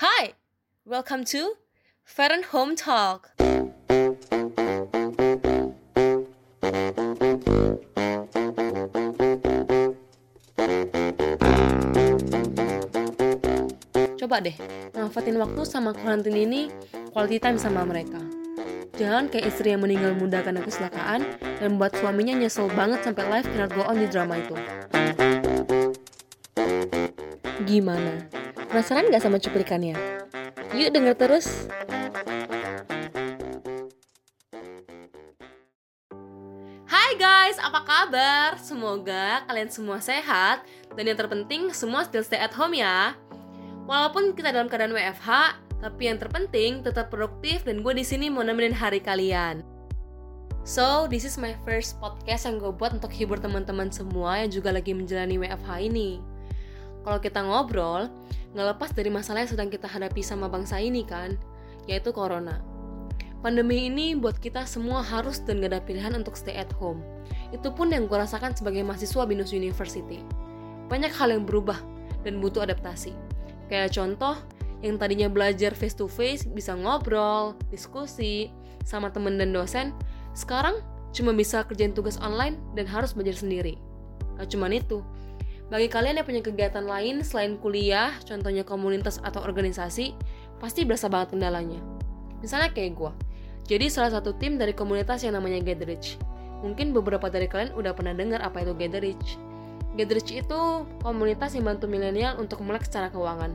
Hi, welcome to Feren Home Talk. Coba deh, manfaatin waktu sama karantin ini quality time sama mereka. Jangan kayak istri yang meninggal muda karena kecelakaan dan buat suaminya nyesel banget sampai life cannot go on di drama itu. Gimana? Penasaran gak sama cuplikannya? Yuk denger terus. Hai guys, apa kabar? Semoga kalian semua sehat dan yang terpenting semua still stay at home ya. Walaupun kita dalam keadaan WFH, tapi yang terpenting tetap produktif dan gue di sini mau nemenin hari kalian. So, this is my first podcast yang gue buat untuk hibur teman-teman semua yang juga lagi menjalani WFH ini. Kalau kita ngobrol, nggak dari masalah yang sedang kita hadapi sama bangsa ini kan, yaitu corona. Pandemi ini buat kita semua harus dan gak ada pilihan untuk stay at home. Itu pun yang gue rasakan sebagai mahasiswa Binus University. Banyak hal yang berubah dan butuh adaptasi. Kayak contoh, yang tadinya belajar face to face bisa ngobrol, diskusi, sama temen dan dosen, sekarang cuma bisa kerjain tugas online dan harus belajar sendiri. Gak cuman itu, bagi kalian yang punya kegiatan lain selain kuliah, contohnya komunitas atau organisasi, pasti berasa banget kendalanya. Misalnya kayak gue, jadi salah satu tim dari komunitas yang namanya Gatherich. Mungkin beberapa dari kalian udah pernah dengar apa itu Gatherich. Gatherich itu komunitas yang bantu milenial untuk melek secara keuangan.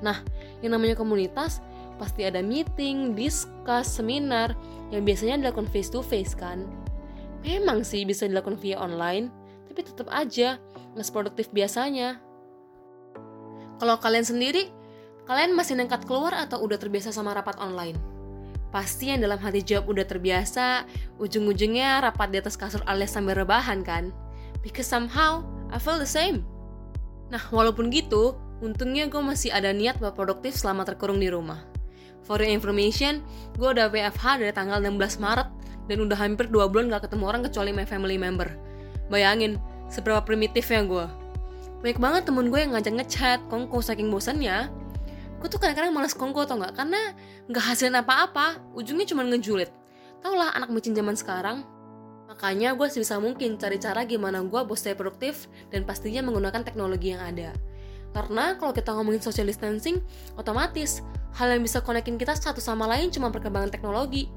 Nah, yang namanya komunitas pasti ada meeting, discuss, seminar yang biasanya dilakukan face to face kan. Memang sih bisa dilakukan via online, tapi tetap aja seproduktif biasanya. Kalau kalian sendiri, kalian masih nekat keluar atau udah terbiasa sama rapat online? Pasti yang dalam hati jawab udah terbiasa, ujung-ujungnya rapat di atas kasur alias sambil rebahan kan? Because somehow, I feel the same. Nah, walaupun gitu, untungnya gue masih ada niat buat produktif selama terkurung di rumah. For your information, gue udah WFH dari tanggal 16 Maret dan udah hampir 2 bulan gak ketemu orang kecuali my family member. Bayangin, seberapa primitifnya gue. Banyak banget temen gue yang ngajak ngechat, kongko saking bosannya. Gue tuh kadang-kadang males kongko tau gak? Karena gak hasilin apa-apa, ujungnya cuma ngejulit. Tau lah anak micin zaman sekarang. Makanya gue sebisa mungkin cari cara gimana gue bos stay produktif dan pastinya menggunakan teknologi yang ada. Karena kalau kita ngomongin social distancing, otomatis hal yang bisa konekin kita satu sama lain cuma perkembangan teknologi.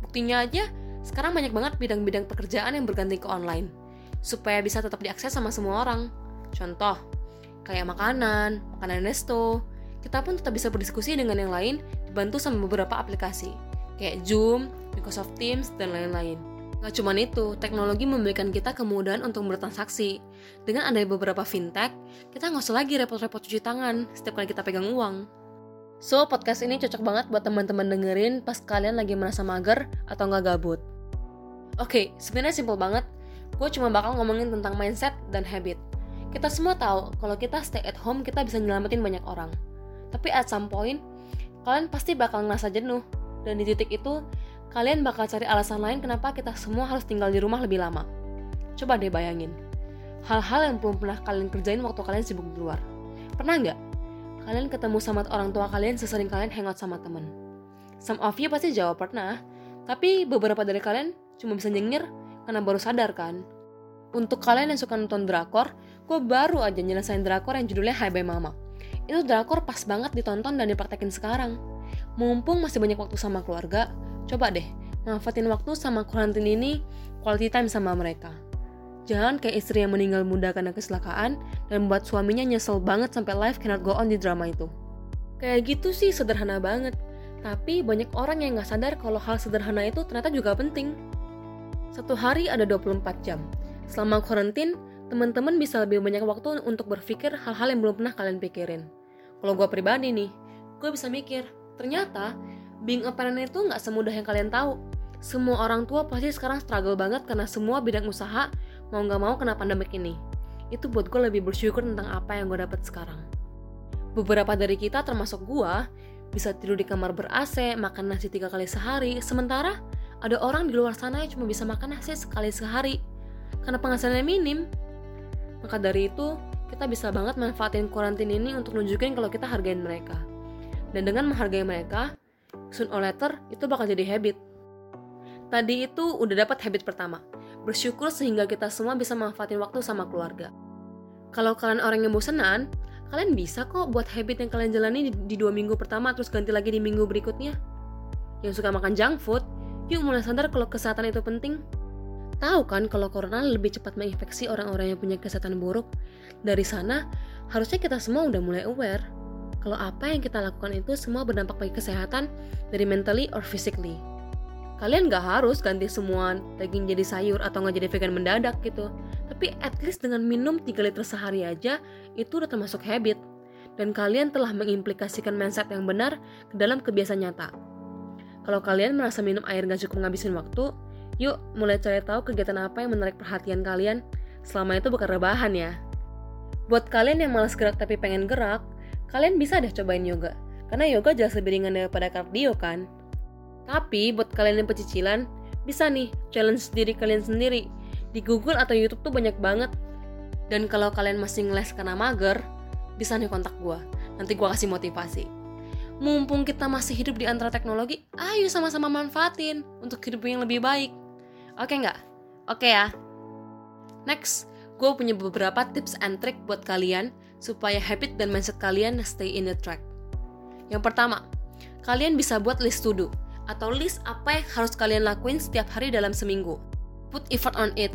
Buktinya aja, sekarang banyak banget bidang-bidang pekerjaan yang berganti ke online. Supaya bisa tetap diakses sama semua orang. Contoh, kayak makanan, makanan resto, kita pun tetap bisa berdiskusi dengan yang lain dibantu sama beberapa aplikasi, kayak Zoom, Microsoft Teams, dan lain-lain. Gak cuma itu, teknologi memberikan kita kemudahan untuk bertransaksi. Dengan adanya beberapa fintech, kita nggak usah lagi repot-repot cuci tangan setiap kali kita pegang uang. So, podcast ini cocok banget buat teman-teman dengerin pas kalian lagi merasa mager atau nggak gabut. Oke, okay, sebenarnya simple banget. Gue cuma bakal ngomongin tentang mindset dan habit. Kita semua tahu kalau kita stay at home kita bisa nyelamatin banyak orang. Tapi at some point, kalian pasti bakal ngerasa jenuh. Dan di titik itu, kalian bakal cari alasan lain kenapa kita semua harus tinggal di rumah lebih lama. Coba deh bayangin, hal-hal yang belum pernah kalian kerjain waktu kalian sibuk di luar. Pernah nggak? Kalian ketemu sama orang tua kalian sesering kalian hangout sama temen. Some of you pasti jawab pernah, tapi beberapa dari kalian cuma bisa nyengir karena baru sadar kan. Untuk kalian yang suka nonton drakor, gue baru aja nyelesain drakor yang judulnya Hai Bye Mama. Itu drakor pas banget ditonton dan dipraktekin sekarang. Mumpung masih banyak waktu sama keluarga, Coba deh, manfaatin waktu sama karantin ini quality time sama mereka. Jangan kayak istri yang meninggal muda karena kecelakaan dan buat suaminya nyesel banget sampai life cannot go on di drama itu. Kayak gitu sih sederhana banget, tapi banyak orang yang nggak sadar kalau hal sederhana itu ternyata juga penting. Satu hari ada 24 jam. Selama karantin, teman-teman bisa lebih banyak waktu untuk berpikir hal-hal yang belum pernah kalian pikirin. Kalau gue pribadi nih, gue bisa mikir, ternyata being a parent itu nggak semudah yang kalian tahu. Semua orang tua pasti sekarang struggle banget karena semua bidang usaha mau nggak mau kena pandemik ini. Itu buat gue lebih bersyukur tentang apa yang gue dapat sekarang. Beberapa dari kita termasuk gue bisa tidur di kamar ber-AC, makan nasi tiga kali sehari, sementara ada orang di luar sana yang cuma bisa makan nasi sekali sehari karena penghasilannya minim. Maka dari itu, kita bisa banget manfaatin kuarantin ini untuk nunjukin kalau kita hargain mereka. Dan dengan menghargai mereka, soon or later itu bakal jadi habit. Tadi itu udah dapat habit pertama, bersyukur sehingga kita semua bisa manfaatin waktu sama keluarga. Kalau kalian orang yang bosenan, kalian bisa kok buat habit yang kalian jalani di dua minggu pertama terus ganti lagi di minggu berikutnya. Yang suka makan junk food, yuk mulai sadar kalau kesehatan itu penting. Tahu kan kalau corona lebih cepat menginfeksi orang-orang yang punya kesehatan buruk? Dari sana, harusnya kita semua udah mulai aware. Kalau apa yang kita lakukan itu semua berdampak bagi kesehatan dari mentally or physically. Kalian gak harus ganti semua daging jadi sayur atau nggak jadi vegan mendadak gitu. Tapi at least dengan minum 3 liter sehari aja, itu udah termasuk habit. Dan kalian telah mengimplikasikan mindset yang benar ke dalam kebiasaan nyata. Kalau kalian merasa minum air gak cukup ngabisin waktu, Yuk, mulai cari tahu kegiatan apa yang menarik perhatian kalian. Selama itu bukan rebahan ya. Buat kalian yang malas gerak tapi pengen gerak, kalian bisa deh cobain yoga. Karena yoga jelas lebih ringan daripada kardio kan. Tapi buat kalian yang pecicilan, bisa nih challenge diri kalian sendiri. Di Google atau YouTube tuh banyak banget. Dan kalau kalian masih ngeles karena mager, bisa nih kontak gue. Nanti gue kasih motivasi. Mumpung kita masih hidup di antara teknologi, ayo sama-sama manfaatin untuk hidup yang lebih baik. Oke nggak? Oke ya. Next, gue punya beberapa tips and trick buat kalian supaya habit dan mindset kalian stay in the track. Yang pertama, kalian bisa buat list to do atau list apa yang harus kalian lakuin setiap hari dalam seminggu. Put effort on it.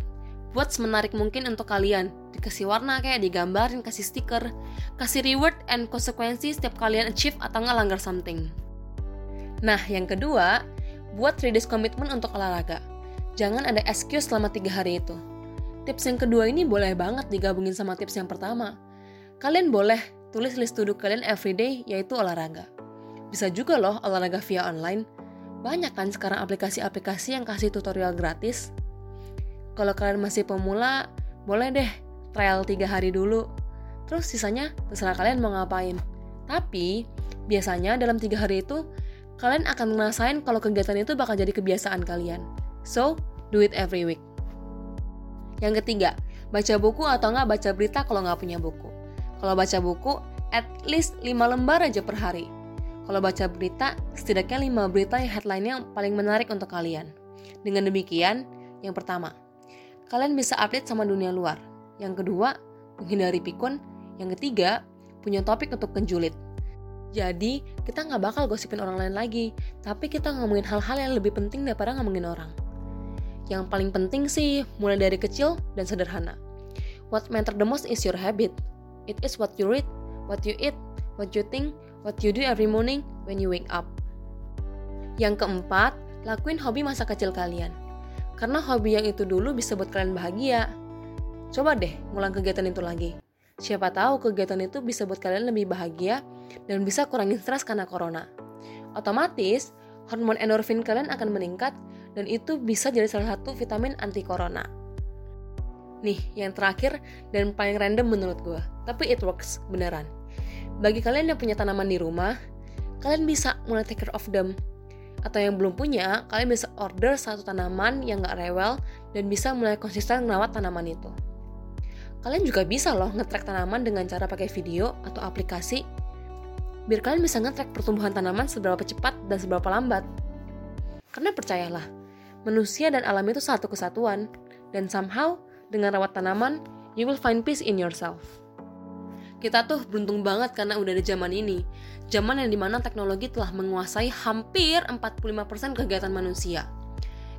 Buat semenarik mungkin untuk kalian. Dikasih warna kayak digambarin, kasih stiker. Kasih reward and konsekuensi setiap kalian achieve atau nggak langgar something. Nah, yang kedua, buat 3 days komitmen untuk olahraga. Jangan ada excuse selama tiga hari itu. Tips yang kedua ini boleh banget digabungin sama tips yang pertama. Kalian boleh tulis list to do kalian everyday yaitu olahraga. Bisa juga loh olahraga via online. Banyak kan sekarang aplikasi-aplikasi yang kasih tutorial gratis. Kalau kalian masih pemula, boleh deh trial tiga hari dulu. Terus sisanya terserah kalian mau ngapain. Tapi, biasanya dalam tiga hari itu, kalian akan ngerasain kalau kegiatan itu bakal jadi kebiasaan kalian. So, do it every week. Yang ketiga, baca buku atau nggak baca berita kalau nggak punya buku. Kalau baca buku, at least 5 lembar aja per hari. Kalau baca berita, setidaknya 5 berita yang headline-nya paling menarik untuk kalian. Dengan demikian, yang pertama, kalian bisa update sama dunia luar. Yang kedua, menghindari pikun. Yang ketiga, punya topik untuk kenjulit. Jadi, kita nggak bakal gosipin orang lain lagi, tapi kita ngomongin hal-hal yang lebih penting daripada ngomongin orang. Yang paling penting sih, mulai dari kecil dan sederhana. What matter the most is your habit. It is what you read, what you eat, what you think, what you do every morning when you wake up. Yang keempat, lakuin hobi masa kecil kalian. Karena hobi yang itu dulu bisa buat kalian bahagia. Coba deh ngulang kegiatan itu lagi. Siapa tahu kegiatan itu bisa buat kalian lebih bahagia dan bisa kurangin stres karena corona. Otomatis, hormon endorfin kalian akan meningkat dan itu bisa jadi salah satu vitamin anti corona. Nih, yang terakhir dan paling random menurut gue, tapi it works beneran. Bagi kalian yang punya tanaman di rumah, kalian bisa mulai take care of them. Atau yang belum punya, kalian bisa order satu tanaman yang gak rewel dan bisa mulai konsisten merawat tanaman itu. Kalian juga bisa loh nge-track tanaman dengan cara pakai video atau aplikasi biar kalian bisa nge-track pertumbuhan tanaman seberapa cepat dan seberapa lambat. Karena percayalah, manusia dan alam itu satu kesatuan, dan somehow dengan rawat tanaman, you will find peace in yourself. Kita tuh beruntung banget karena udah ada zaman ini. Zaman yang di mana teknologi telah menguasai hampir 45% kegiatan manusia.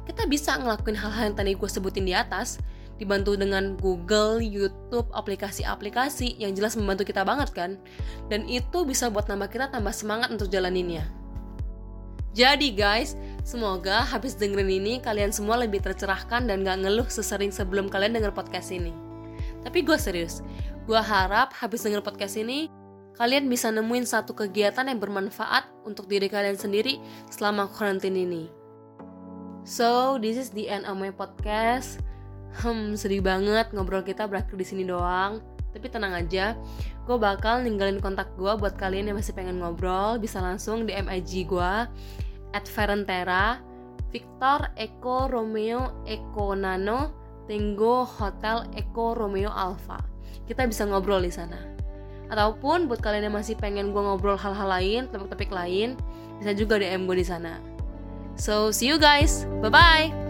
Kita bisa ngelakuin hal-hal yang tadi gue sebutin di atas, dibantu dengan Google, YouTube, aplikasi-aplikasi yang jelas membantu kita banget kan. Dan itu bisa buat nambah kita tambah semangat untuk jalaninnya. Jadi guys, semoga habis dengerin ini kalian semua lebih tercerahkan dan gak ngeluh sesering sebelum kalian denger podcast ini. Tapi gue serius, gue harap habis denger podcast ini, kalian bisa nemuin satu kegiatan yang bermanfaat untuk diri kalian sendiri selama karantin ini. So, this is the end of my podcast. Hmm, sedih banget ngobrol kita berakhir di sini doang. Tapi tenang aja, gue bakal ninggalin kontak gue buat kalian yang masih pengen ngobrol bisa langsung DM IG gue at Ferentera Victor Eko Romeo Eko Nano Tango Hotel Eko Romeo Alpha kita bisa ngobrol di sana Ataupun buat kalian yang masih pengen gue ngobrol hal-hal lain, topik-topik lain, bisa juga DM gue di sana. So, see you guys. Bye-bye.